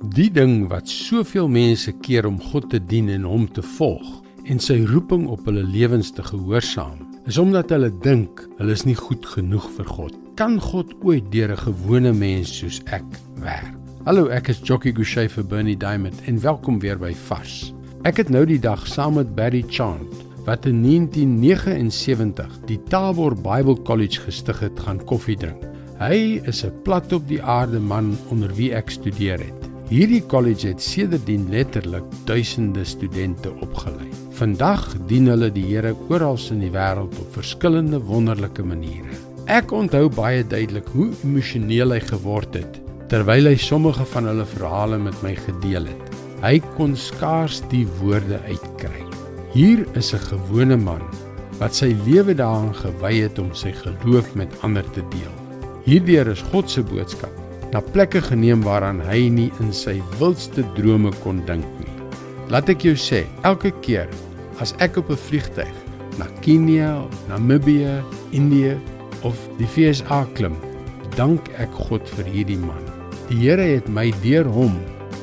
Die ding wat soveel mense keer om God te dien en hom te volg en sy roeping op hulle lewens te gehoorsaam, is omdat hulle dink hulle is nie goed genoeg vir God. Kan God ooit deur 'n gewone mens soos ek werk? Hallo, ek is Jockey Gouchee vir Bernie Diamond en welkom weer by Vars. Ek het nou die dag saam met Barry Chant wat in 1979 die Tabor Bible College gestig het, gaan koffie drink. Hy is 'n plat op die aarde man onder wie ek studeer het. Hierdie kollege het sedertdien letterlik duisende studente opgelei. Vandag dien hulle die Here oral in die wêreld op verskillende wonderlike maniere. Ek onthou baie duidelik hoe emosioneel hy geword het terwyl hy sommige van hulle verhale met my gedeel het. Hy kon skaars die woorde uitkry. Hier is 'n gewone man wat sy lewe daaraan gewy het om sy geloof met ander te deel. Hierdeur is God se boodskap na plekke geneem waaraan hy nie in sy wildste drome kon dink nie. Laat ek jou sê, elke keer as ek op 'n vliegtyg na Kenia, Namibië, Indië of die VSA klim, dank ek God vir hierdie man. Die Here het my deur hom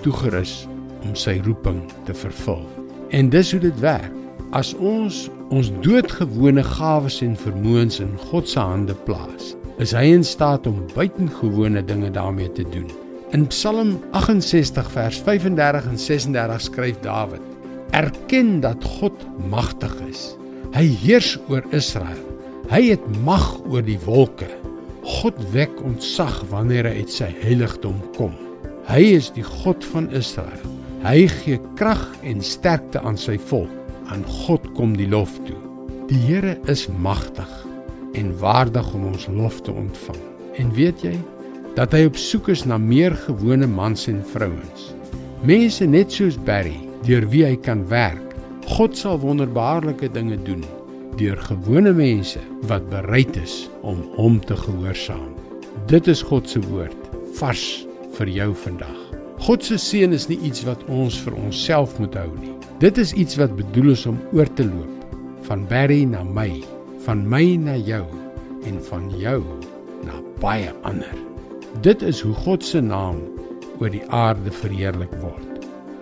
toegerus om sy roeping te vervul. En dis hoe dit werk. As ons ons doodgewone gawes en vermoëns in God se hande plaas, is hy in staat om buitengewone dinge daarmee te doen. In Psalm 68 vers 35 en 36 skryf Dawid: Erken dat God magtig is. Hy heers oor Israel. Hy het mag oor die wolke. God wek ontzag wanneer hy uit sy heiligdom kom. Hy is die God van Israel. Hy gee krag en sterkte aan sy volk. Aan God kom die lof toe. Die Here is magtig en waardig om ons lof te ontvang. En weet jy dat hy op soek is na meer gewone mans en vrouens? Mense net soos Barry, deur wie hy kan werk. God sal wonderbaarlike dinge doen deur gewone mense wat bereid is om hom te gehoorsaam. Dit is God se woord vars vir jou vandag. God se seën is nie iets wat ons vir onsself moet hou nie. Dit is iets wat bedoel is om oor te loop van Barry na my, van my na jou en van jou na baie ander. Dit is hoe God se naam oor die aarde verheerlik word.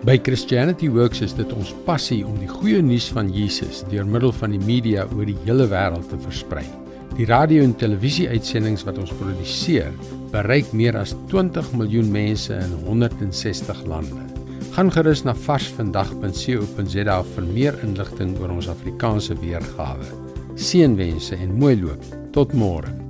By Christianity Works is dit ons passie om die goeie nuus van Jesus deur middel van die media oor die hele wêreld te versprei. Die radio en televisie uitsendings wat ons produseer, bereik meer as 20 miljoen mense in 160 lande. Gaan gerus na varsvandag.co.za vir meer inligting oor ons Afrikaanse weergawe. Seënwense en mooi loop. Tot môre.